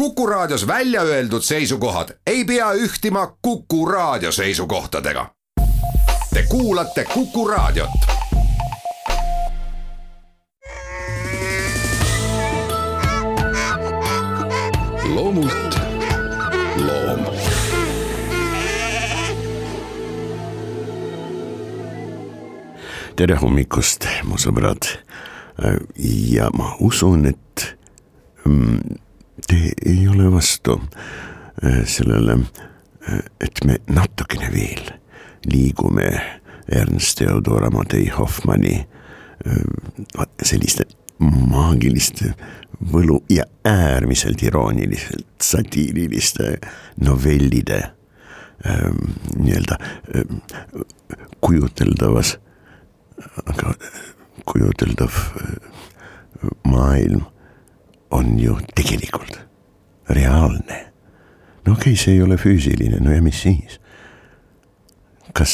Kuku Raadios välja öeldud seisukohad ei pea ühtima Kuku Raadio seisukohtadega. Te kuulate Kuku Raadiot. loomult loom tere hommikust, mu sõbrad. ja ma usun, et mm, te ei ole vastu äh, sellele, äh, et me natukene veel liigume Ernst Theodor Amadei Hoffmanni äh, selliste maagiliste võlu ja äärmiselt irooniliselt satiiriliste novellide ähm, nii-öelda ähm, kujuteldavas aga kujuteldav maailm on ju tegelikult reaalne. no okei okay,, see ei ole füüsiline, no ja mis siis? kas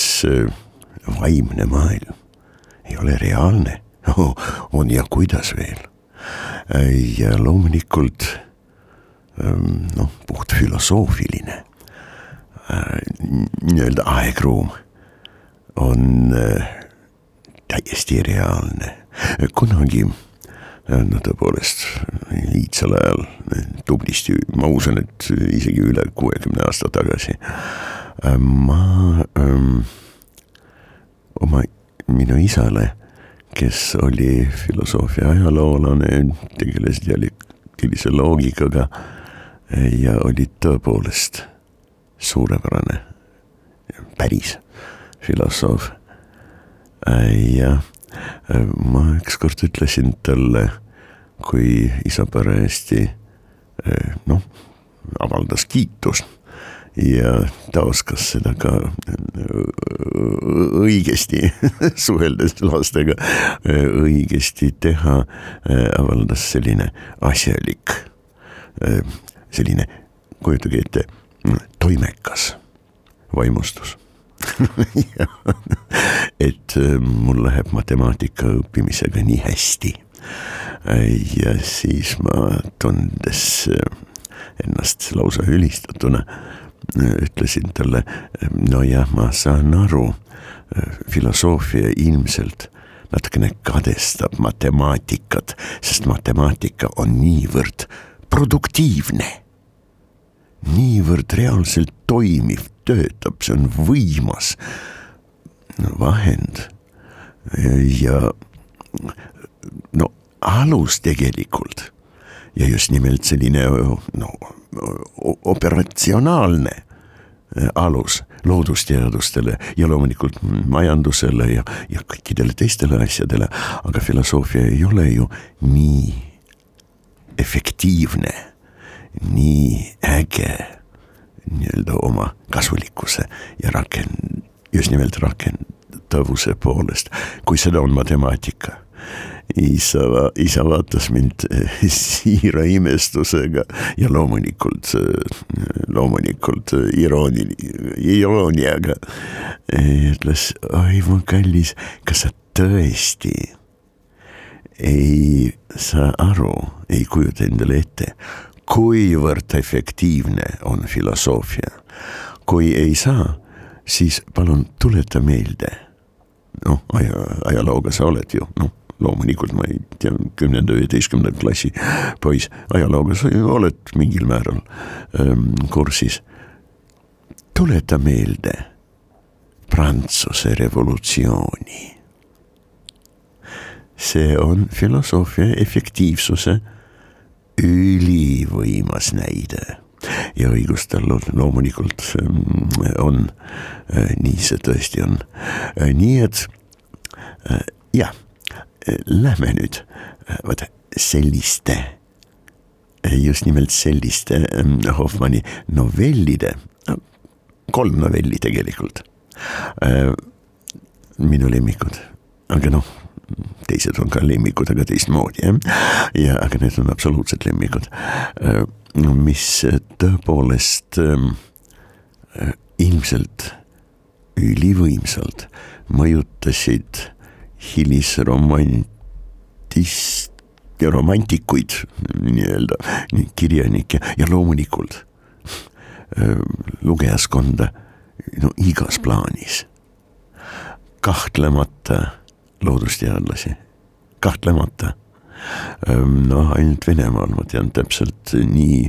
vaimne maailm ei ole reaalne? no on ja kuidas veel. ja loomulikult noh, puht filosoofiline nii-öelda aegruum on täiesti reaalne. kunagi, no tõepoolest iidsel ajal tublisti, ma usun, et isegi üle kuuekümne aasta tagasi. ma ähm, oma, minu isale, kes oli filosoofia ajaloolane, tegeles dialektilise loogikaga ja oli tõepoolest suurepärane, päris filosoof äh, ma ükskord ütlesin talle, kui isa parajasti äh, noh, avaldas kiitust ja ta oskas seda ka äh, õigesti suheldes lastega õigesti teha, avaldas selline asjalik, selline, kujutage ette, toimekas vaimustus et äh, mul läheb matemaatika õppimisega nii hästi. ja siis ma tundes äh, ennast lausa ülistatuna äh, ütlesin talle, nojah, ma saan aru, filosoofia ilmselt natukene kadestab matemaatikat, sest matemaatika on niivõrd produktiivne, niivõrd reaalselt toimiv töötab, see on võimas vahend. Ja no alus tegelikult ja just nimelt selline no operatsionaalne alus loodusteadustele ja loomulikult majandusele ja, ja kõikidele teistele asjadele, aga filosoofia ei ole ju nii efektiivne, nii äge nii-öelda oma kasulikkuse ja rakend-, just nimelt rakendatavuse poolest, kui seda on matemaatika. isa, isa vaatas mind siira imestusega ja loomulikult, loomulikult irooni-, irooniaga. ütles, oi mu kallis, kas sa tõesti ei saa aru, ei kujuta endale ette, kuivõrd efektiivne on filosoofia. kui ei saa, siis palun tuleta meelde. noh, aja, ajalooga sa oled ju, noh loomulikult ma ei tea, kümnenda, üheteistkümnenda klassi poiss, ajalooga sa ju oled mingil määral ähm, kursis. tuleta meelde Prantsuse revolutsiooni. see on filosoofia efektiivsuse ülivõimas näide. Ja õigus tal loomulikult ähm, on, äh, nii see tõesti on. Äh, nii et äh, jah, lähme nüüd vaata selliste, just nimelt selliste ähm, Hoffmanni novellide, kolm novelli tegelikult, minu lemmikud, aga noh teised on ka lemmikud, aga teistmoodi jah. ja, aga need on absoluutselt lemmikud, äh, mis tõepoolest ähm, äh, ilmselt ülivõimsalt mõjutasid hilisromantist ja romantikuid nii-öelda, kirjanikke ja loomulikult lugejaskonda no igas plaanis. kahtlemata loodusteadlasi, kahtlemata. Noh, ainult Venemaal ma tean täpselt nii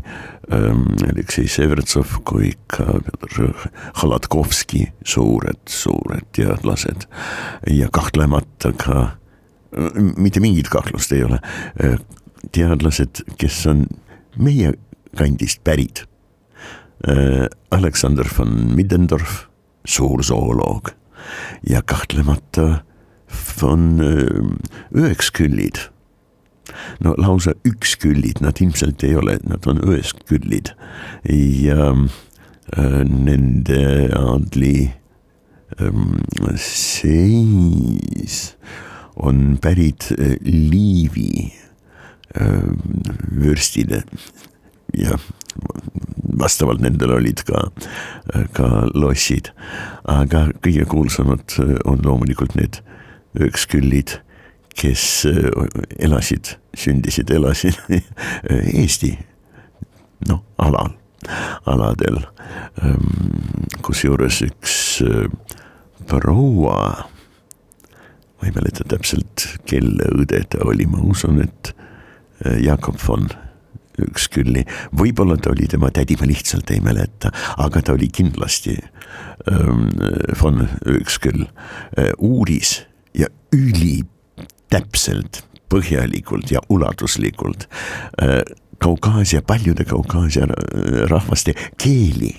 Aleksei Severtsov kui ka Halatkovski, suured, suured teadlased. Ja kahtlemata ka, mitte mingit kahtlust ei ole, teadlased, kes on meie kandist pärit. Aleksander von Middendorf, suur zooloog. Ja kahtlemata von Ühekskyllid no lausa üksküllid nad ilmselt ei ole, nad on ühesküllid ja äh, nende aadli seis on pärit äh, Liivi äh, vürstide. Ja vastavalt nendel olid ka, ka lossid, aga kõige kuulsamad on loomulikult need ööksküllid kes äh, elasid, sündisid, elasid Eesti noh, alal, aladel. Ähm, kusjuures üks äh, proua, ma ei mäleta täpselt, kelle õde ta oli, ma usun, et äh, Jakob von Ükskülli, võib-olla ta oli tema tädi, ma lihtsalt ei mäleta, aga ta oli kindlasti ähm, von Üksküll, uuris ja üli täpselt, põhjalikult ja ulatuslikult äh, Kaukaasia, paljude Kaukaasia äh, rahvaste keeli.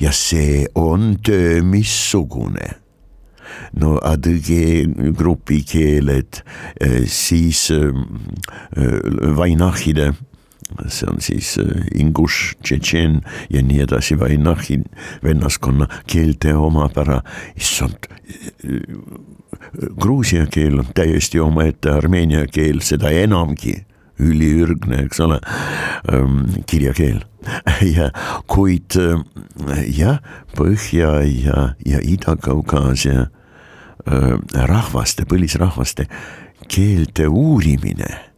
ja see on töö missugune no adõge grupi keeled, äh, siis vainahide, see on siis inguš, tšetšeen ja nii edasi, vainahi vennaskonna keelte omapära, issand Gruusia keel on täiesti omaette, armeenia keel. Seda enamgi, üliürgne, eks ole, ähm, kirjakeel ja kuid äh, jah, Põhja ja, ja Ida-Kaukaasia äh, rahvaste, põlisrahvaste keelte uurimine.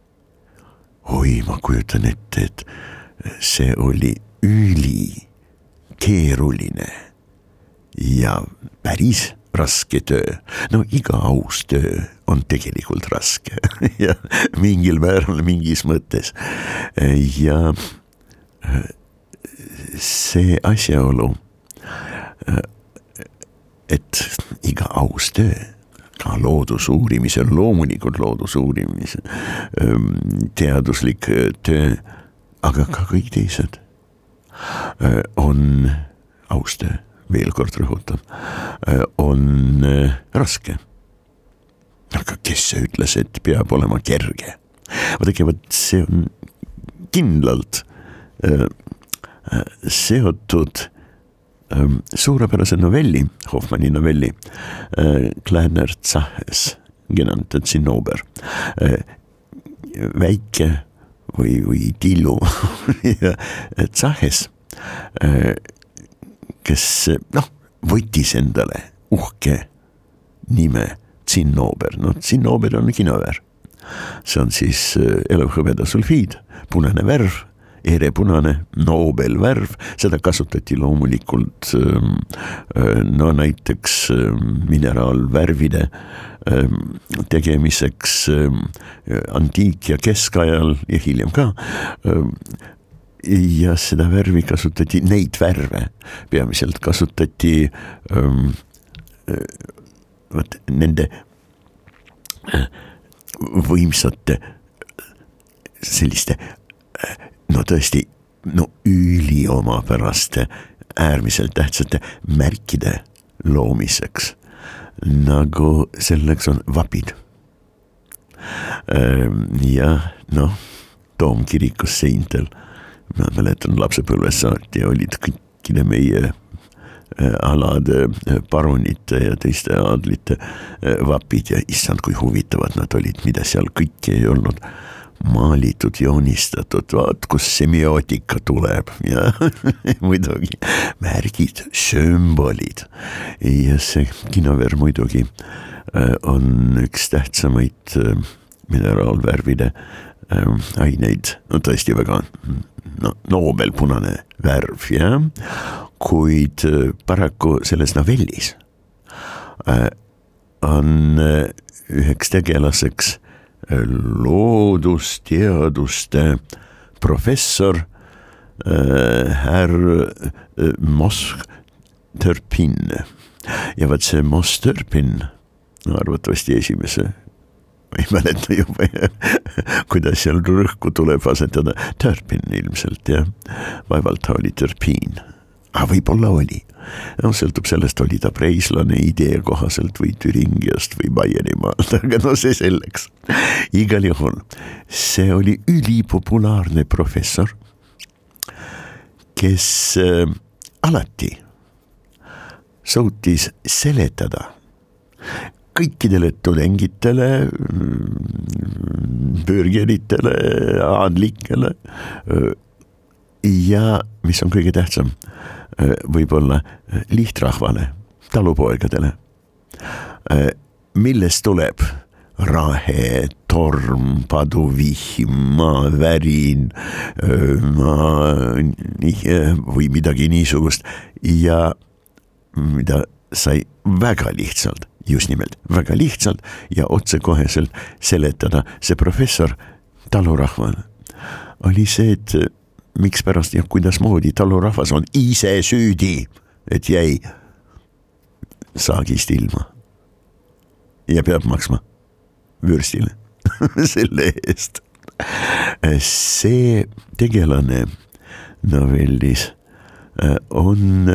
Oi, ma kujutan ette, et see oli ülikeeruline ja päris raske töö. no iga aus töö on tegelikult raske ja mingil määral mingis mõttes ja see asjaolu, et iga aus töö ka loodusuurimisel, loomulikult loodusuurimise, teaduslik töö, aga ka kõik teised on aus töö veel kord rõhutan, äh, on äh, raske. aga kes ütles, et peab olema kerge? vaadake, vot see on kindlalt äh, seotud ähm, suurepärase novelli, Hoffmanni novelli, Kleiner Zahes, genannt Zinnober, väike või, või Tillu Zahes kes noh, võttis endale uhke nime Zinnober, noh Zinnober on kinoväär. see on siis äh, elavhõbeda sulfiid, punane värv, erepunane Nobel-värv, seda kasutati loomulikult ähm, äh, no näiteks ähm, mineraalvärvide ähm, tegemiseks antiik- ja keskajal ja hiljem ka ja seda värvi kasutati, neid värve peamiselt kasutati ähm, vot nende äh, võimsate selliste no tõesti no üliomapäraste äärmiselt tähtsate märkide loomiseks. Nagu selleks on vapid. jah, noh, toomkirikus seintel. Ma mäletan lapsepõlvest saati olid kõikide meie äh, alade äh, parunite ja teiste aadlite äh, vapid ja issand, kui huvitavad nad olid, mida seal kõike ei olnud maalitud, joonistatud, vaat kus semiootika tuleb ja muidugi märgid, sümbolid. ja see kinover muidugi on üks tähtsamaid mineraalvärvide äh, aineid, no tõesti väga no noobelpunane värv jah, kuid äh, paraku selles novellis äh, on äh, üheks tegelaseks äh, loodusteaduste professor äh, härr äh, Mosk Törpin ja vot see Moss Törpin, no arvatavasti esimese ei mäleta juba kuidas seal rõhku tuleb asetada, Törpin ilmselt jah, vaevalt ta oli Törpin, aga võib-olla oli. noh, sõltub sellest, oli ta preislane idee kohaselt või Türingiast või Baierimaalt, aga no see selleks. igal juhul, see oli ülipopulaarne professor, kes äh, alati suutis seletada kõikidele tudengitele, bürgeritele, aadlikele ja mis on kõige tähtsam, võib-olla lihtrahvale, talupoegadele, millest tuleb rahe, torm, paduvihm, maavärin, maa või midagi niisugust ja mida sai väga lihtsalt, just nimelt väga lihtsalt ja otsekoheselt seletada see professor talurahvale. oli see, et mikspärast ja kuidasmoodi talurahvas on ise süüdi, et jäi saagist ilma. ja peab maksma vürstile selle eest. see tegelane novellis äh, on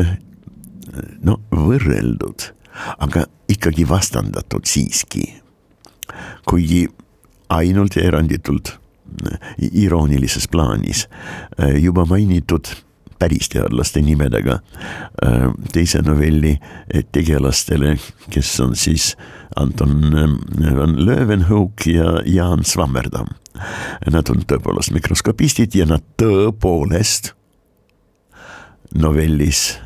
no võrreldud, aga ikkagi vastandatud siiski. kuigi ainult ja eranditult iroonilises plaanis juba mainitud päristeadlaste nimedega teise novelli tegelastele, kes on siis Anton van Leeuwenhoek ja Jaan Swammerdam. Nad on tõepoolest mikroskopistid ja nad tõepoolest novellis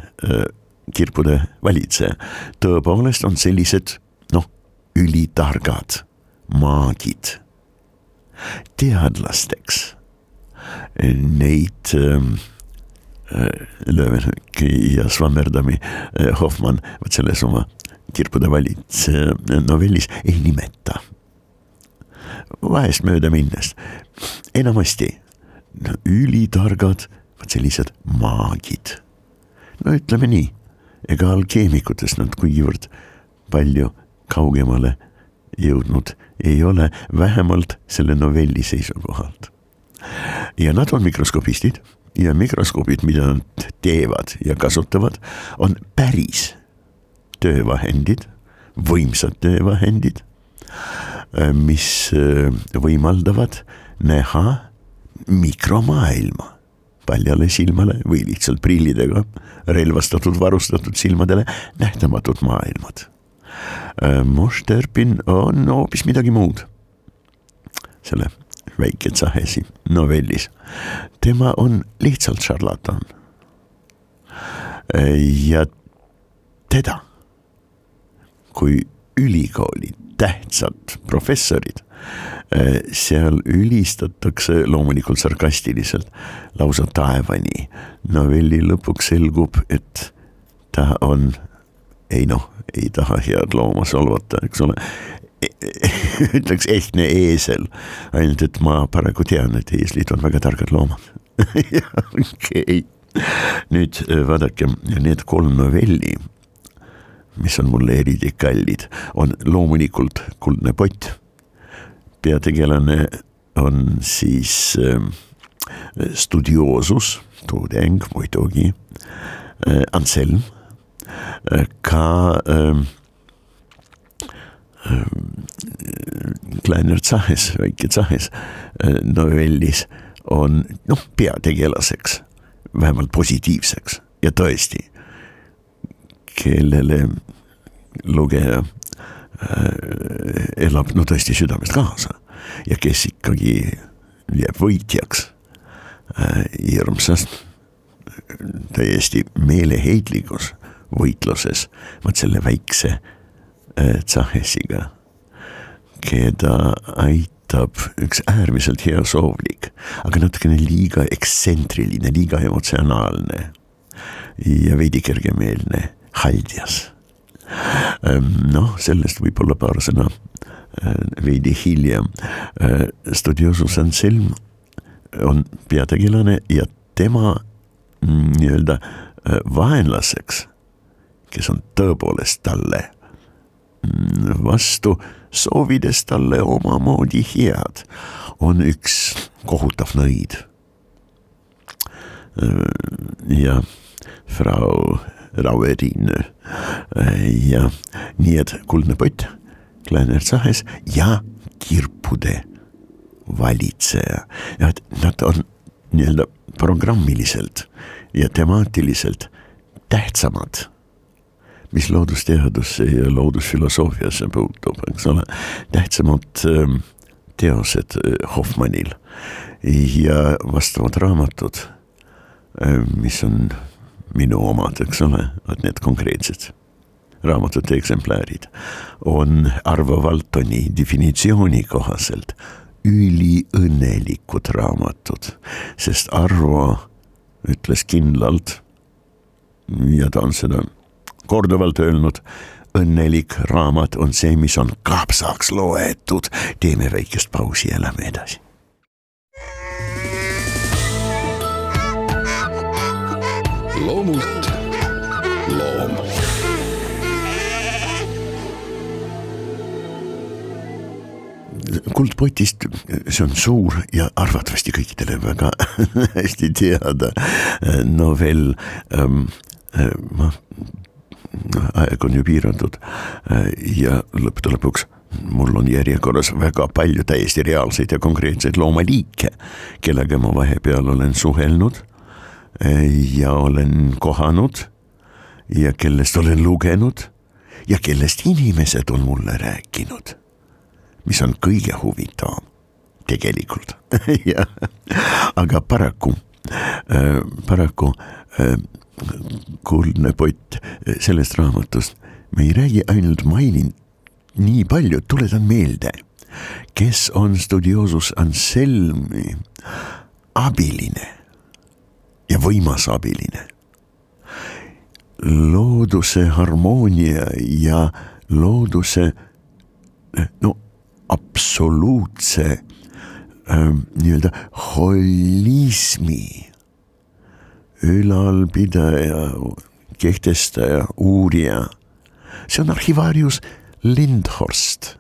kirbude valitseja. tõepoolest on sellised noh, ülitargad maagid, teadlasteks. Neid ähm, äh, Löwenhöki ja Swammerdami äh, Hoffmann vot selles oma kirbude valitseja novellis ei nimeta. vahest mööda minnes, enamasti no, ülitargad, vot sellised maagid. no ütleme nii ega alkeemikutest nad kuigivõrd palju kaugemale jõudnud ei ole, vähemalt selle novelli seisukohalt. ja nad on mikroskopistid ja mikroskoobid, mida nad teevad ja kasutavad, on päris töövahendid, võimsad töövahendid, mis võimaldavad näha mikromaailma paljale silmale või lihtsalt prillidega relvastatud, varustatud silmadele nähtamatud maailmad. Äh, Mošterpin on hoopis midagi muud. selle väike Tsahesi novellis, tema on lihtsalt šarlatan. Äh, ja teda kui ülikooli tähtsad professorid Äh, seal ülistatakse loomulikult sarkastiliselt lausa taevani. novelli lõpuks selgub, et ta on, ei noh, ei taha head looma solvata, eks ole. Ütleks ehtne eesel, ainult et ma paraku tean, et eeslid on väga targad loomad. Okei. Okay., nüüd äh, vaadake, need kolm novelli, mis on mulle eriti kallid, on loomulikult Kuldne pott. Peategelane on siis äh, studioosus, tudeng muidugi äh,, Anselm ka äh, äh, Kleiner Zahes, väike äh, novellis on noh, peategelaseks, vähemalt positiivseks ja tõesti, kellele lugeja elab no tõesti südamest kaasa ja kes ikkagi jääb võitjaks äh, hirmsas, täiesti meeleheitlikus võitluses vot selle väikse äh, Tsahesiga, keda aitab üks äärmiselt hea soovlik, aga natukene liiga ekstsentriline, liiga emotsionaalne ja veidi kergemeelne Haldjas. Ehm, noh, sellest võib-olla paar sõna eh, veidi hiljem. Eh, Studiosus Anselm on peategelane ja tema mm, nii-öelda vaenlaseks, kes on tõepoolest talle mm, vastu, soovides talle omamoodi head, on üks kohutav nõid. ja Frau Rauerin ja nii et Kuldne pott, Kleiner Zahes ja kirpude valitseja ja et nad on nii-öelda programmiliselt ja temaatiliselt tähtsamad, mis loodusteadusse ja loodusfilosoofiasse puutub, eks ole, tähtsamad ähm, teosed äh, Hoffmannil ja vastavad raamatud, äh, mis on minu omad, eks ole, vot need konkreetsed raamatute eksemplarid on Arvo Valtoni definitsiooni kohaselt üliõnnelikud raamatud, sest Arvo ütles kindlalt ja ta on seda korduvalt öelnud, õnnelik raamat on see, mis on kapsaks loetud, teeme väikest pausi ja lähme edasi. loomult loom kuldpotist, see on suur ja arvatavasti kõikidele väga hästi teada novell ähm,. ma, aeg on ju piiratud. Ja lõppude lõpuks mul on järjekorras väga palju täiesti reaalseid ja konkreetseid loomaliike, kellega ma vahepeal olen suhelnud ja olen kohanud ja kellest olen lugenud ja kellest inimesed on mulle rääkinud mis on kõige huvitavam tegelikult. Aga paraku äh,, paraku äh, kuldne pott äh, sellest raamatust, me ei räägi ainult maininud nii palju, tuletan meelde, kes on studioosus Anselmi abiline ja võimas abiline. looduse harmoonia ja looduse no absoluutse ähm, nii-öelda holismi ülalpidaja, kehtestaja, uurija. see on arhivaarius Lindhorst,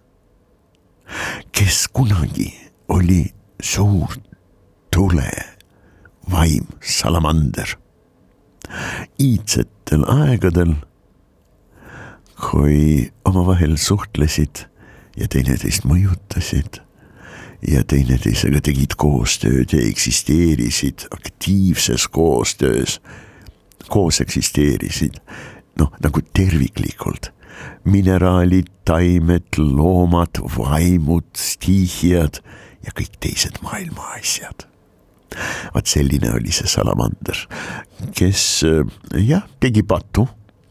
kes kunagi oli suur tule vaim, salamander. iidsetel aegadel, kui omavahel suhtlesid ja teineteist mõjutasid ja teineteisega tegid koostööd ja eksisteerisid aktiivses koostöös, koos eksisteerisid, noh nagu terviklikult. mineraalid, taimed, loomad, vaimud, stiihiad ja kõik teised maailma asjad. vaat selline oli see salamander, kes jah, tegi patu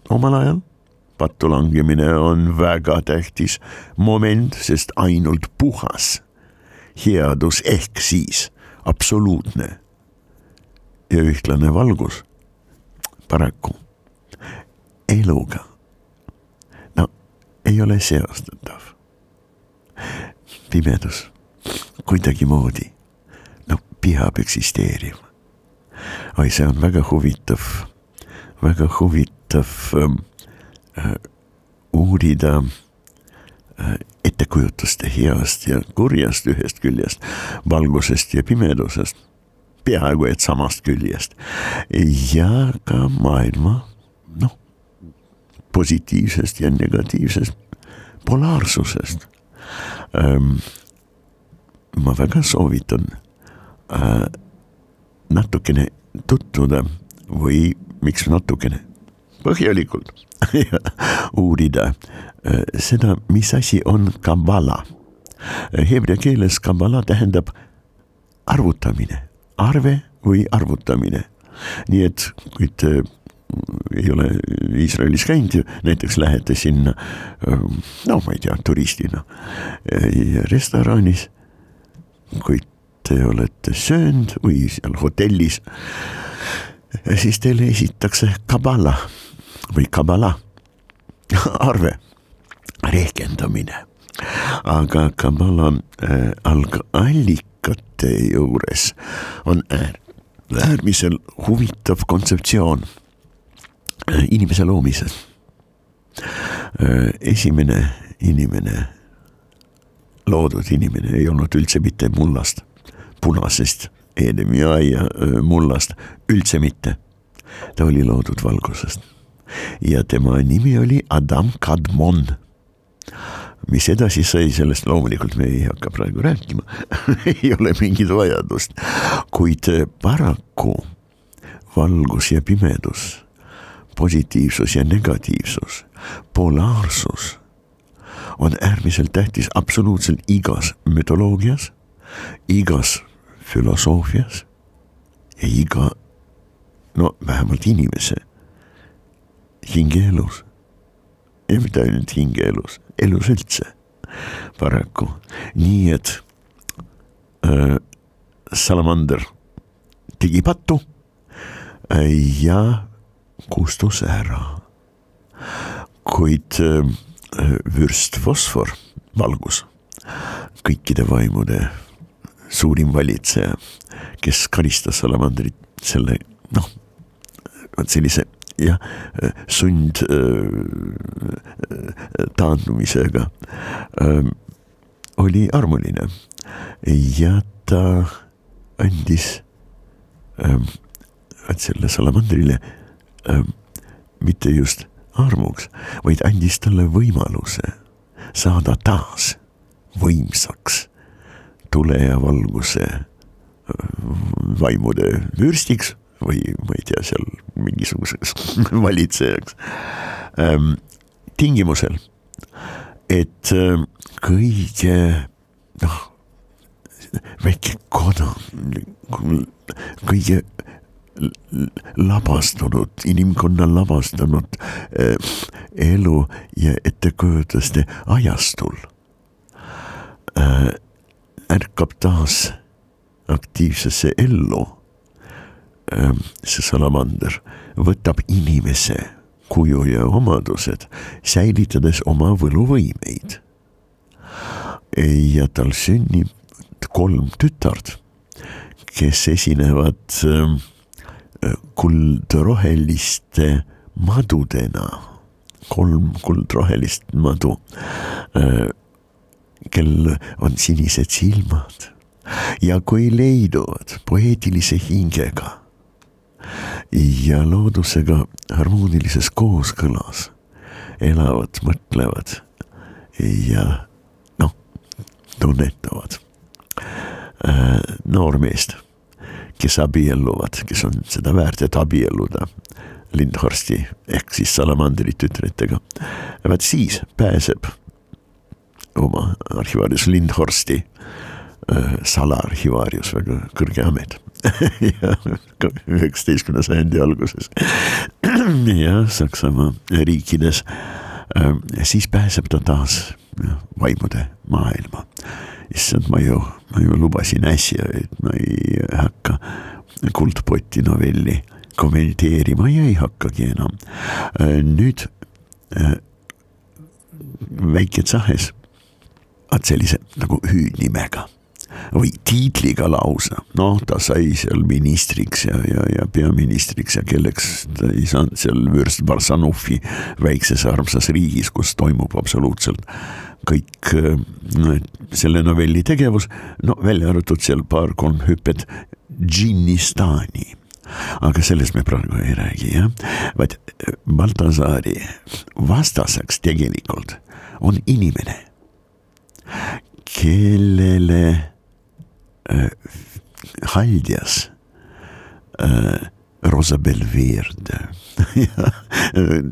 omal ajal pattu langemine on väga tähtis moment, sest ainult puhas headus ehk siis absoluutne ja ühtlane valgus paraku eluga no ei ole seostatav. pimedus kuidagimoodi no peab eksisteerima. oi, see on väga huvitav, väga huvitav ähm, Äh, uurida äh, ettekujutuste heast ja kurjast ühest küljest, valgusest ja pimedusest, peaaegu et samast küljest. Ja ka maailma noh, positiivsest ja negatiivsest polaarsusest. Ähm,. ma väga soovitan äh, natukene tutvuda või miks natukene? Põhjalikult uurida seda, mis asi on kabbala. Hebra keeles kabbala tähendab arvutamine, arve või arvutamine. nii et kui te ei ole Iisraelis käinud ja näiteks lähete sinna, no ma ei tea, turistina äh, restoranis kui te olete söönud või seal hotellis, siis teile esitakse kabala või kabala arve, rehkendamine. aga kabala äh, algallikate juures on äär, äärmiselt huvitav kontseptsioon äh, inimese loomises äh,. esimene inimene, loodud inimene ei olnud üldse mitte mullast, punasest Eedemi aia äh, mullast, üldse mitte. ta oli loodud valgusest ja tema nimi oli Adam Kadmon. mis edasi sai, sellest loomulikult me ei hakka praegu rääkima ei ole mingit vajadust, kuid paraku valgus ja pimedus, positiivsus ja negatiivsus, polaarsus on äärmiselt tähtis absoluutselt igas mütoloogias, igas filosoofias ja iga, no vähemalt inimese hingeelus. ja mitte ainult hingeelus, elus üldse. Paraku, nii et äh, salamander tegi pattu. Äh, ja kustus ära. kuid äh, vürst fosfor, valgus, kõikide vaimude suurim valitseja, kes karistas salamandrit selle noh, vot sellise jah, sund taandumisega. Oli armuline. Ja ta andis vot selle salamandrile mitte just armuks, vaid andis talle võimaluse saada taas võimsaks tule ja valguse vaimude vürstiks või ma ei tea, seal mingisuguseks valitsejaks ähm,. tingimusel, et äh, kõige noh, väike kodanik, kõige labastunud, inimkonna labastunud äh, elu ja ettekujutuste ajastul äh, ärkab taas aktiivsesse ellu see salamander võtab inimese kuju ja omadused, säilitades oma võluvõimeid. ja tal sünnib kolm tütart, kes esinevad ähm, kuldroheliste madudena, kolm kuldrohelist madu, äh, kel on sinised silmad ja kui leiduvad poeetilise hingega ja loodusega harmoonilises kooskõlas elavad, mõtlevad ja noh, tunnetavad äh, noormeest, kes abielluvad, kes on seda väärt, et abielluda Lindhorsti ehk siis salamandri tütretega. vaat siis pääseb oma arhivaarius Lindhorsti äh, salaarhivaarius, väga kõrge amet üheksateistkümnenda sajandi alguses ja Saksamaa riikides. Ähm, siis pääseb ta taas vaimude maailma. issand, ma ju, ma ju lubasin äsja, et ma ei hakka Kuldpoti novelli kommenteerima ja ei hakkagi enam. Äh, nüüd äh, väike Tsahes, vaat sellise nagu hüüdnimega või tiitliga lausa, noh, ta sai seal ministriks ja, ja, ja peaministriks ja kelleks ta ei saanud seal vürst Barsanovi väikses armsas riigis, kus toimub absoluutselt kõik no, selle novelli tegevus, no välja arvatud seal paar-kolm hüpet Džinnistani. Aga sellest me praegu ei räägi, jah. vaid Baltasaari vastaseks tegelikult on inimene, kellele äh, Haldias äh, Rosa Belverde.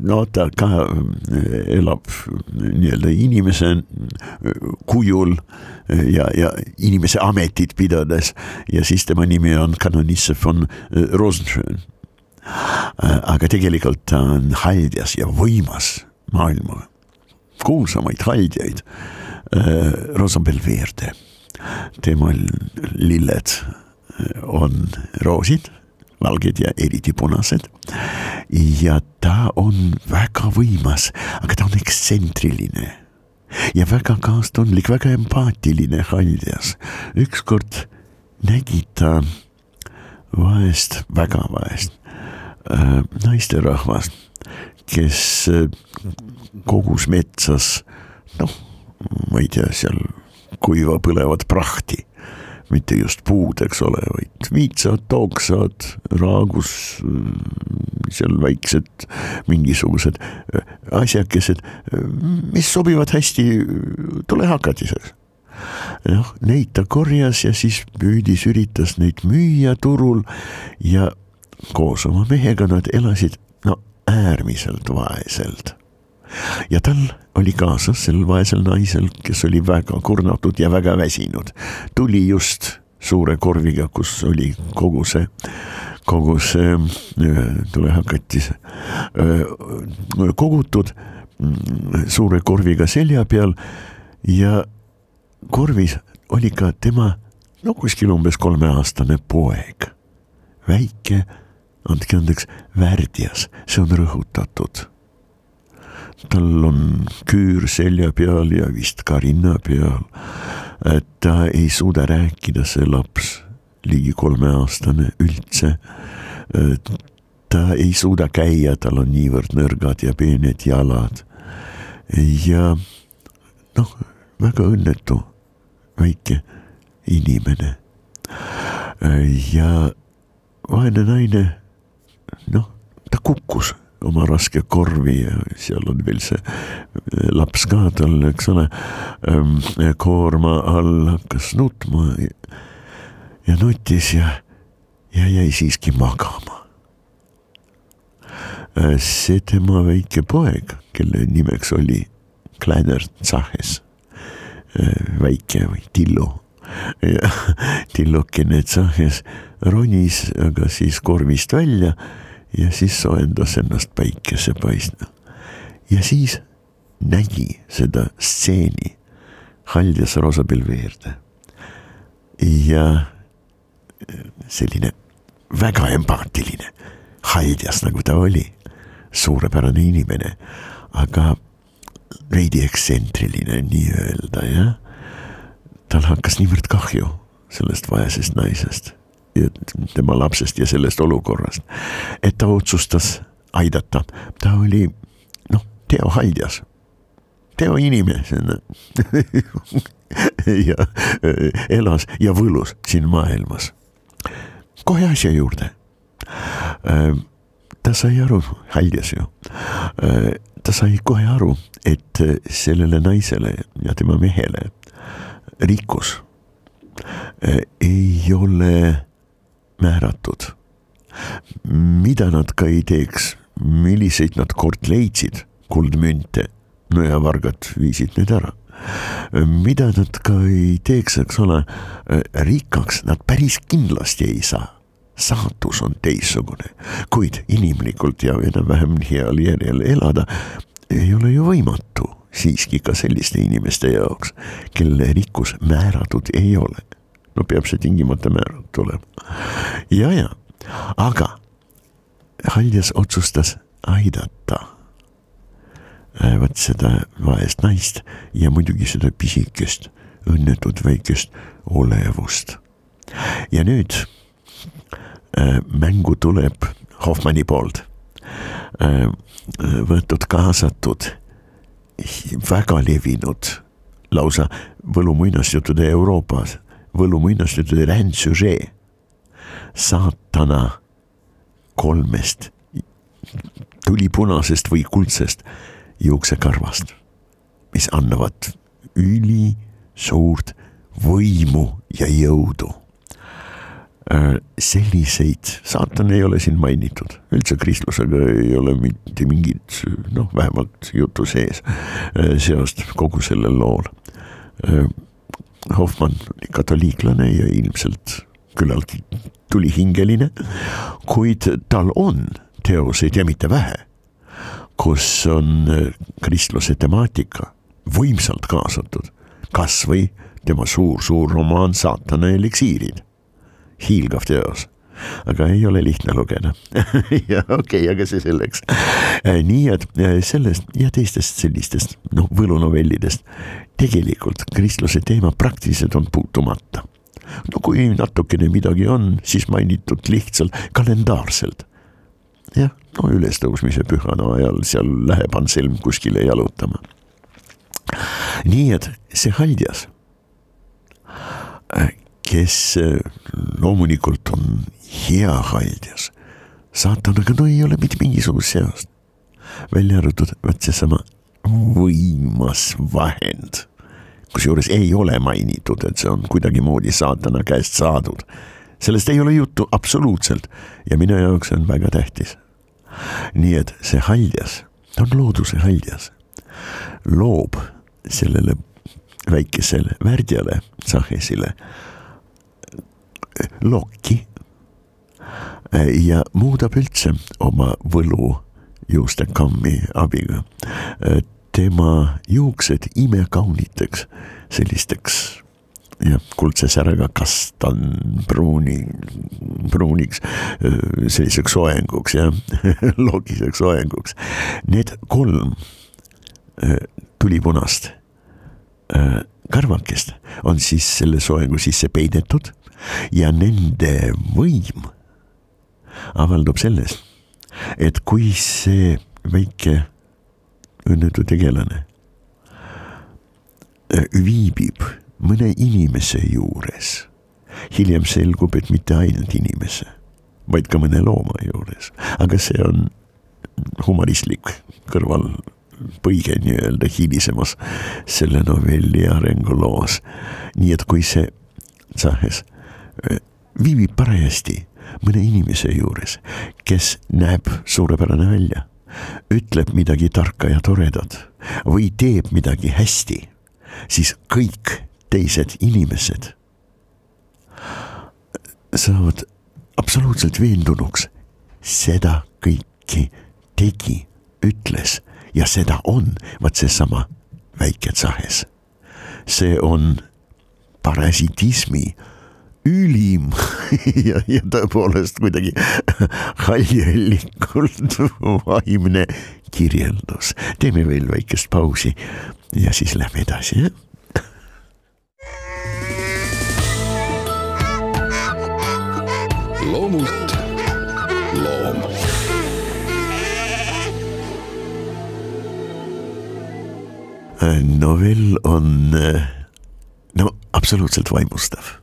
No ta ka äh, elab nii-öelda inimese kujul ja, ja inimese ametit pidades. Ja siis tema nimi on kanonisse von Rosenschön. aga tegelikult ta on haldjas ja võimas maailma kuulsamaid haldjaid, Rosa Belverde temal lilled on roosid, valged ja eriti punased. ja ta on väga võimas, aga ta on ekstsentriline ja väga kaastundlik, väga empaatiline Haldjas. ükskord nägi ta vaest, väga vaest äh, naisterahvast, kes äh, kogus metsas noh, ma ei tea, seal kuiva põlevat prahti mitte just puud, eks ole, vaid viitsad, tooksad, raagus, seal väiksed mingisugused asjakesed, mis sobivad hästi tulehakatiseks. noh, neid ta korjas ja siis püüdis, üritas neid müüa turul ja koos oma mehega nad elasid no äärmiselt vaeselt ja tal oli kaasas sel vaesel naisel, kes oli väga kurnatud ja väga väsinud. tuli just suure korviga, kus oli kogu see, kogu see tulehakatis kogutud mm, suure korviga selja peal ja korvis oli ka tema no kuskil umbes kolmeaastane poeg, väike, andke andeks, värdjas, see on rõhutatud tal on küür selja peal ja vist ka rinna peal. et ta ei suuda rääkida, see laps, ligi kolmeaastane üldse. ta ei suuda käia, tal on niivõrd nõrgad ja peened jalad. ja noh, väga õnnetu väike inimene. ja vaene naine, noh, ta kukkus oma raske korvi ja seal on veel see eh, laps ka tal, eks ole, ehm, koorma all hakkas nutma ja nutis ja, ja jäi siiski magama. Eh, see tema väike poeg, kelle nimeks oli Kleiner Zahes, eh, väike või Tillo ja tillukene Zahes ronis aga siis korvist välja ja siis soojendas ennast päikesepaistel. ja siis nägi seda stseeni Haljas Roosapilveerde. ja selline väga empaatiline, Haljas nagu ta oli, suurepärane inimene, aga veidi ekstsentriline nii-öelda jah. tal hakkas niivõrd kahju sellest vaesest naisest tema lapsest ja sellest olukorrast. et ta otsustas aidata, ta oli noh, Teo Haldjas, Teo inimesena ja elas ja võlus siin maailmas. kohe asja juurde. ta sai aru, Haldjas ju, ta sai kohe aru, et sellele naisele ja tema mehele rikkus ei ole määratud. mida nad ka ei teeks, milliseid nad kord leidsid, kuldmünte, nõjavargad viisid need ära mida nad ka ei teeks, eks ole, rikkaks nad päris kindlasti ei saa. saatus on teistsugune, kuid inimlikult ja enam-vähem heal järjel elada ei ole ju võimatu siiski ka selliste inimeste jaoks, kelle rikkus määratud ei ole no peab see tingimata määratud olema. ja, ja, aga Haljas otsustas aidata äh, vot seda vaest naist ja muidugi seda pisikest õnnetut väikest olevust. ja nüüd äh, mängu tuleb Hoffmanni poolt äh, võetud kaasatud väga levinud lausa võlumuinasjuttude Euroopas võlumuinastused rändsužee saatana kolmest tulipunasest või kuldsest juuksekarvast, mis annavad ülisuurt võimu ja jõudu. Äh, selliseid, saatan ei ole siin mainitud, üldse kristlusega ei ole mitte mingit, noh, vähemalt jutu sees, äh, seost kogu sellel lool. Äh, Hoffmann oli katoliiklane ja ilmselt küllaltki tulihingeline, kuid tal on teoseid ja mitte vähe, kus on äh, kristluse temaatika võimsalt kaasatud, kasvõi tema suur-suur romaan Saatana eliksiirid. hiilgav teos aga ei ole lihtne lugeda ja okei okay,, aga see selleks. nii et sellest ja teistest sellistest noh, võlunovellidest tegelikult kristluse teema praktiliselt on puutumata. no kui natukene midagi on, siis mainitud lihtsalt kalendaarselt. jah, no ülestõusmise pühana ajal seal läheb Anselm kuskile jalutama. nii et see Haldjas kes loomulikult on hea haldjas. saatanaga no ei ole mitte mingisugust seost. välja arvatud vot seesama võimas vahend. Kusjuures ei ole mainitud, et see on kuidagimoodi saatana käest saadud. sellest ei ole juttu absoluutselt ja minu jaoks on väga tähtis. nii et see haldjas, ta on looduse haldjas, loob sellele väikesele värdjale, Sahesile lokki ja muudab üldse oma võlu juustekammi abiga. Tema juuksed imekauniteks, sellisteks jah, kuldse särega kastanpruuni, pruuniks, selliseks soenguks jah logiseks soenguks. Need kolm tulipunast karvakest on siis selle soengu sisse peidetud ja nende võim avaldub selles, et kui see väike õnnetu tegelane. Äh, viibib mõne inimese juures, hiljem selgub, et mitte ainult inimese, vaid ka mõne looma juures, aga see on humanistlik kõrvalpõige nii-öelda hilisemas selle novelli arenguloos. nii et kui see Zahes viibib parajasti mõne inimese juures, kes näeb suurepärane välja, ütleb midagi tarka ja toredat või teeb midagi hästi, siis kõik teised inimesed saavad absoluutselt veendunuks, seda kõiki tegi, ütles ja seda on, vaat seesama väike tsahes. see on parasitismi ülim ja, ja tõepoolest kuidagi haljellikult vaimne kirjeldus. teeme veel väikest pausi ja siis lähme edasi, jah. loomult loom. novell on no absoluutselt vaimustav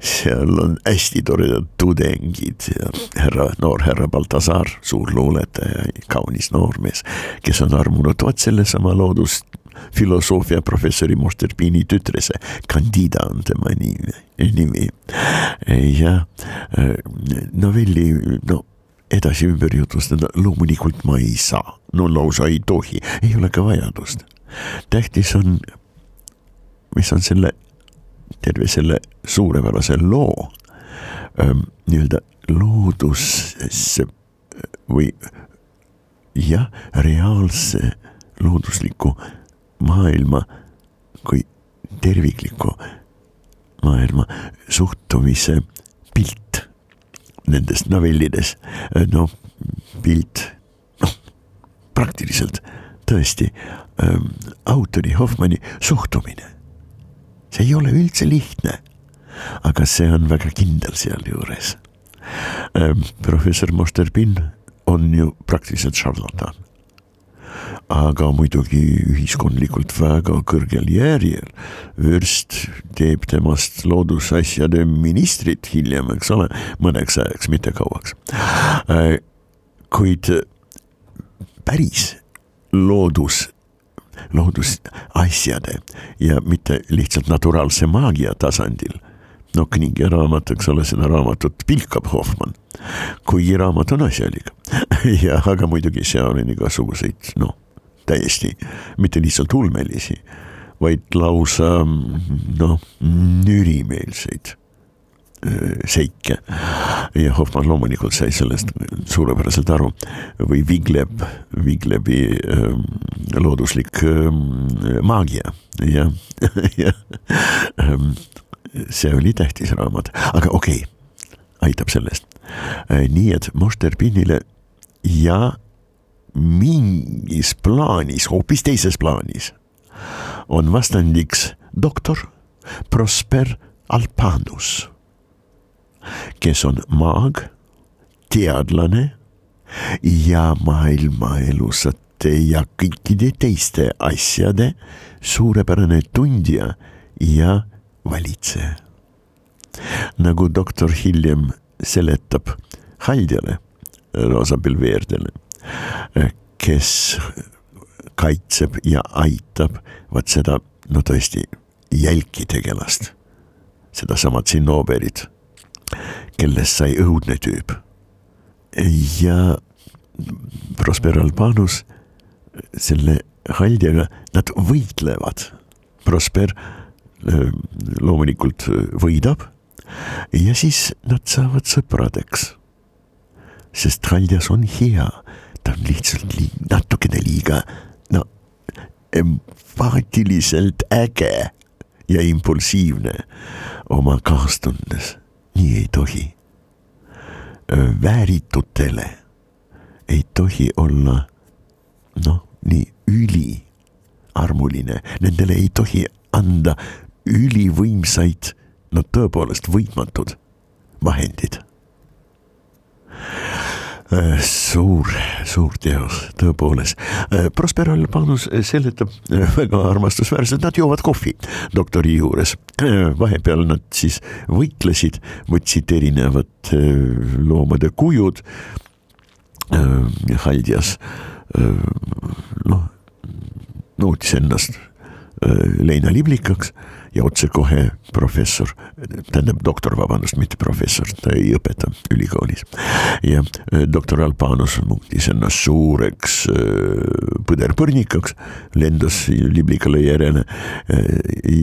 seal on hästi toredad tudengid härra, noor härra Baltasar, suur luuletaja, kaunis noormees, kes on armunud vot sellesama loodust filosoofia professori Mosterpini tütrese, Candida on tema nimi, nimi. ja novelli, no edasi ümber jutustada loomulikult ma ei saa, no lausa ei tohi, ei ole ka vajadust. tähtis on, mis on selle terve selle suurepärase loo ähm, nii-öelda loodusesse või jah, reaalse loodusliku maailma kui tervikliku maailma suhtumise pilt nendes novellides, noh, pilt, noh, praktiliselt tõesti ähm, autori Hoffmanni suhtumine see ei ole üldse lihtne. aga see on väga kindel sealjuures. Ähm, professor Mosterbin on ju praktiliselt šarlatan. aga muidugi ühiskondlikult väga kõrgel järjel. vürst teeb temast loodusasjade ministrit hiljem, eks ole, mõneks ajaks, mitte kauaks. Äh, kuid päris loodus loodusasjade ja mitte lihtsalt naturaalse maagia tasandil. no Kningi raamat, eks ole, seda raamatut pilkab Hoffmann, kuigi raamat on asjalik ja aga muidugi seal on igasuguseid noh, täiesti mitte lihtsalt ulmelisi, vaid lausa noh, nürimeelseid seike. Ja Hoffmann loomulikult sai sellest suurepäraselt aru. Või Vigleb, Viglebi ähm, looduslik ähm, maagia. Ja, ja ähm, see oli tähtis raamat, aga okei okay,, aitab sellest. Äh,. nii et Moster Pinnile ja mingis plaanis, hoopis teises plaanis on vastandiks doktor Prosper Alpanus kes on maag, teadlane ja maailmaelusate ja kõikide teiste asjade suurepärane tundja ja valitseja. nagu doktor hiljem seletab Haldjale, Rosa Pilveerdele, kes kaitseb ja aitab vot seda, no tõesti, jälki tegelast, sedasama Zinnoberit kellest sai õudne tüüp. ja Prosper Albanus selle Haldjaga, nad võitlevad. Prosper äh, loomulikult võidab ja siis nad saavad sõpradeks. sest Haldjas on hea, ta on lihtsalt liig, natukene liiga, no empaatiliselt äge ja impulsiivne oma kaastundes nii ei tohi. vääritutele ei tohi olla noh, nii üliarmuline, nendele ei tohi anda ülivõimsaid, no tõepoolest võitmatud vahendid suur, suur teos, tõepoolest. Äh, Prosper Albanus seletab äh, väga armastusväärselt, nad joovad kohvi doktori juures. vahepeal nad siis võitlesid, võtsid erinevad loomade kujud. Haldjas noh, nautis ennast leinaliblikaks ja otsekohe professor, tähendab doktor, vabandust, mitte professor, ta ei õpeta ülikoolis. ja äh, doktor Albanus muutis ennast suureks äh, põderpõrnikaks, lendas liblikale järele äh,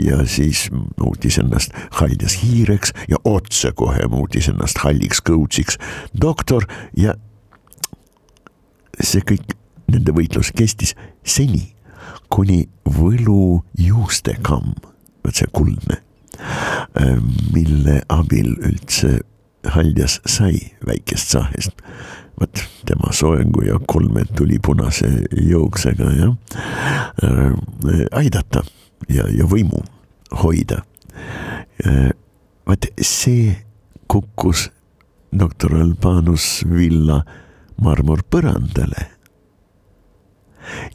ja siis muutis ennast haljas hiireks ja otsekohe muutis ennast halliks kõutsiks doktor ja see kõik, nende võitlus kestis seni, kuni võlu juustekamm vot see kuldne, äh, mille abil üldse Haljas sai väikest sahest. vot tema soengu ja kolmed tuli punase jooksega jah äh,, aidata ja, ja võimu hoida äh,. vot see kukkus doktor Albanus villa marmorpõrandale.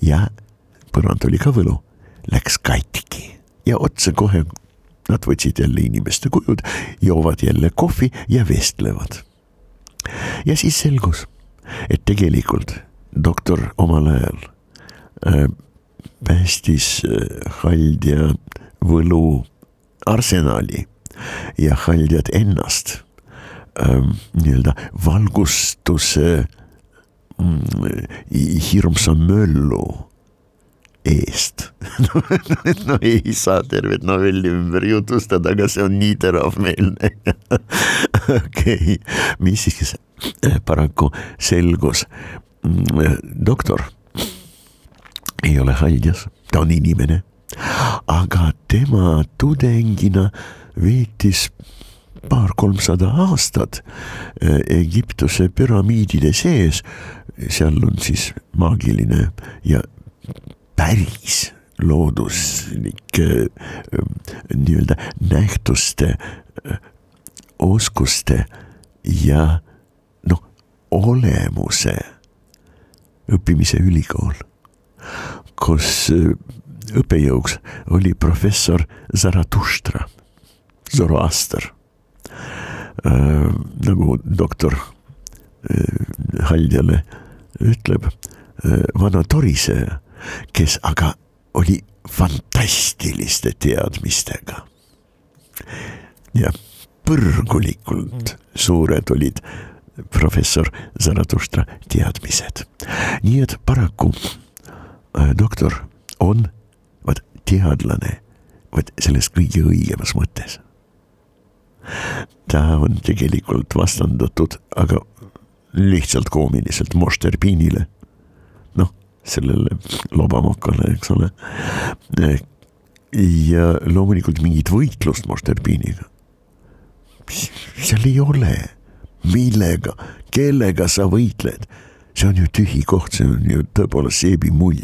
ja põrand oli ka võlu, läks katki ja otsekohe nad võtsid jälle inimeste kujud, joovad jälle kohvi ja vestlevad. ja siis selgus, et tegelikult doktor omal ajal äh, päästis äh, Haldja võlu arsenali ja Haldjat ennast äh, nii-öelda valgustuse mm, hirmsa möllu eest no, no ei saa tervet novelli ümber jutustada, aga see on nii teravmeelne okei okay., mis siis äh, paraku selgus. Mm, doktor ei ole haldjas, ta on inimene, aga tema tudengina veetis paar-kolmsada aastat äh, Egiptuse püramiidide sees, seal on siis maagiline ja päris looduslike nii-öelda nähtuste, oskuste ja noh, olemuse õppimise ülikool, kus õppejõuks oli professor Zaratustra, Zoroaster äh,. nagu doktor äh, Haldjale ütleb äh,, vana toriseja kes aga oli fantastiliste teadmistega. ja põrgulikult suured olid professor Zaratustra teadmised. nii et paraku äh, doktor on vaat teadlane, vaat selles kõige õigemas mõttes. ta on tegelikult vastandatud, aga lihtsalt koomiliselt Mošterpinile. Sellele lobamokale, eks ole. ja loomulikult mingit võitlust Mošterpiniga seal ei ole, millega, kellega sa võitled. see on ju tühi koht, see on ju tõepoolest seebimull.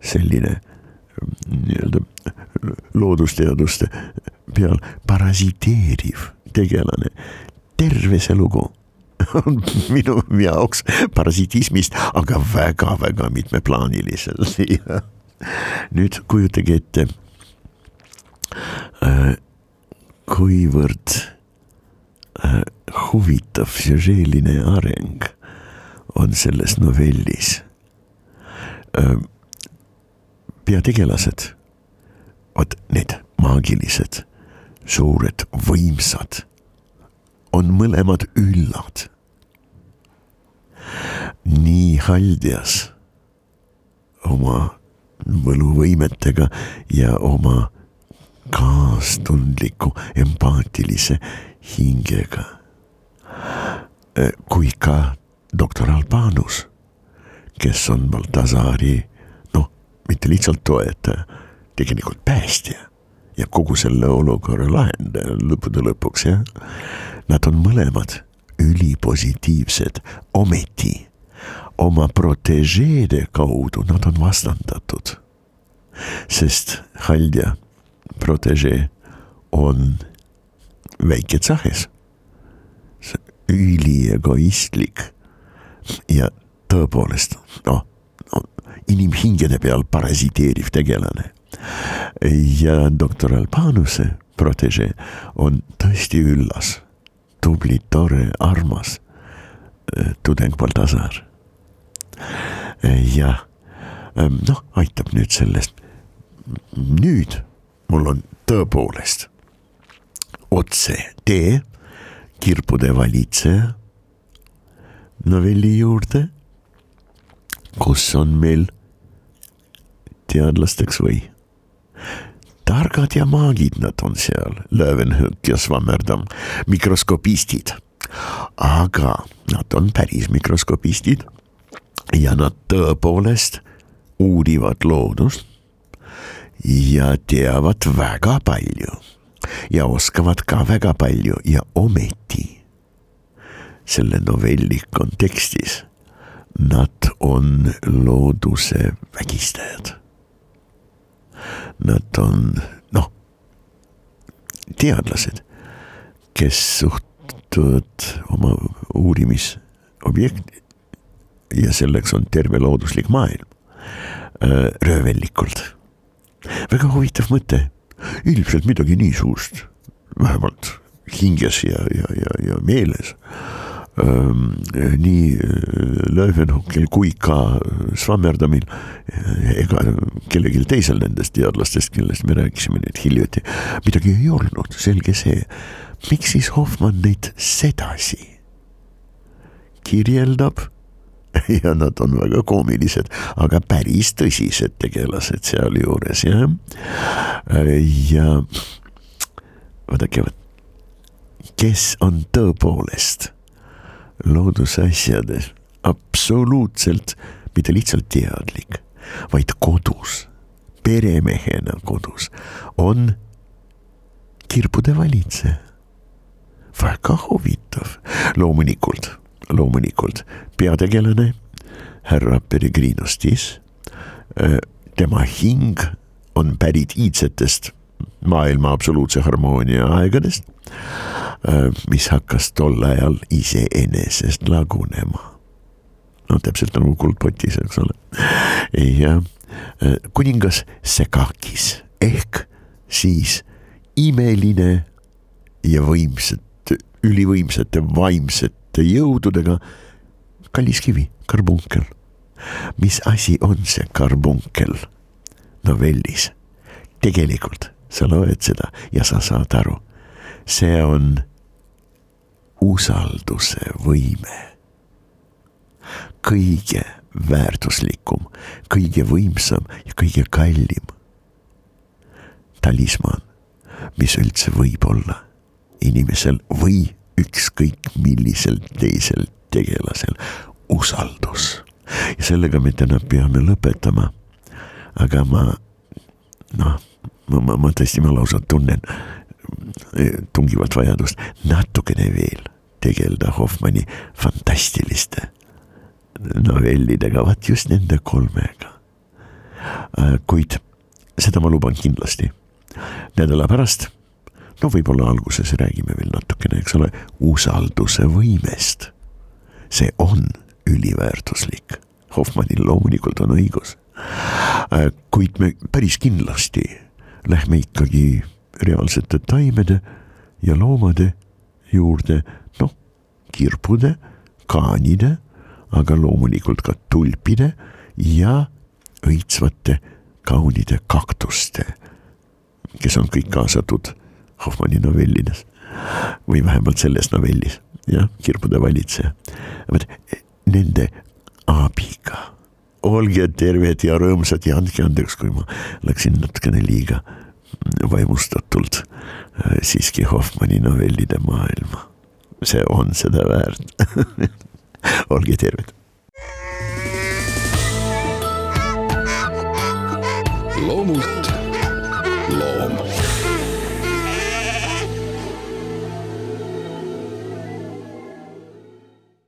selline nii-öelda loodusteaduste peal parasiteeriv tegelane, terve see lugu on minu jaoks parasitismist, aga väga-väga mitmeplaaniliselt nüüd kujutage ette äh,, kuivõrd äh, huvitav süžeeline areng on selles novellis äh,. peategelased, vot need maagilised, suured, võimsad, on mõlemad üllad. nii Haldias oma võluvõimetega ja oma kaastundliku empaatilise hingega. kui ka doktor Albanus, kes on Baltasari noh, mitte lihtsalt toetaja, tegelikult päästja ja kogu selle olukorra lahendaja lõppude lõpuks jah. Nad on mõlemad ülipositiivsed, ometi oma protežeede kaudu nad on vastandatud. sest Haldja protežee on väike tsahes. üliegoistlik ja tõepoolest noh no, inimhingede peal parasiteeriv tegelane. Ja doktor Albanuse protežee on tõesti üllas, tubli, tore, armas äh, tudeng Baltasar. jah, ähm, noh, aitab nüüd sellest. nüüd mul on tõepoolest otse tee kirbude valitseja novelli juurde, kus on meil teadlasteks või targad ja maagid nad on seal, Löwenhõk ja Swammerdam, mikroskopistid. aga nad on päris mikroskopistid ja nad tõepoolest uurivad loodust ja teavad väga palju ja oskavad ka väga palju ja ometi selle novelli kontekstis nad on looduse vägistajad. Nad on noh, teadlased, kes suhtuvad oma uurimisobjekti ja selleks on terve looduslik maailm äh, röövellikult väga huvitav mõte, ilmselt midagi niisugust, vähemalt hinges ja, ja, ja, ja meeles. Nii äh, Löwenhockel kui ka Swammerdamil ega kellelgi teisel nendest teadlastest, kellest me rääkisime nüüd hiljuti, midagi ei olnud, selge see. miks siis Hoffmann neid sedasi kirjeldab ja nad on väga koomilised, aga päris tõsised tegelased sealjuures jah. ja vaadake, kes on tõepoolest loodusasjades absoluutselt mitte lihtsalt teadlik, vaid kodus, peremehena kodus, on kirbude valitseja. väga huvitav, loomulikult loomulikult peategelane, härra Peregrinostis. Äh, tema hing on pärit iidsetest maailma absoluutse harmoonia aegadest, äh, mis hakkas tol ajal iseenesest lagunema. no täpselt nagu kuldpotis, eks ole. ja äh, kuningas Sekakis ehk siis imeline ja võimsate, ülivõimsate vaimsete jõududega. kallis kivi, karbunkel. mis asi on see karbunkel novellis? tegelikult sa loed seda ja sa saad aru, see on usalduse võime. kõige väärtuslikum, kõige võimsam ja kõige kallim talismann, mis üldse võib olla inimesel või ükskõik millisel teisel tegelasel usaldus. ja sellega me täna peame lõpetama. aga ma, noh, ma, ma, ma tõesti, ma lausa tunnen eh, tungivat vajadust natukene veel tegeleda Hoffmanni fantastiliste novellidega, vaat just nende kolmega. Äh, kuid seda ma luban kindlasti. nädala pärast, no võib-olla alguses räägime veel natukene, eks ole, usalduse võimest. see on üliväärtuslik, Hoffmannil loomulikult on õigus. Äh, kuid me päris kindlasti lähme ikkagi reaalsete taimede ja loomade juurde, noh, kirbude, kaanide, aga loomulikult ka tulpide ja õitsvate kaunide kaktuste, kes on kõik kaasatud Hoffmanni novellides või vähemalt selles novellis, jah, kirbude valitseja. vot nende abiga olge terved ja rõõmsad ja andke andeks, kui ma läksin natukene liiga vaimustatult äh, siiski Hoffmanni novellide maailma. see on seda väärt olge terved. loomult loom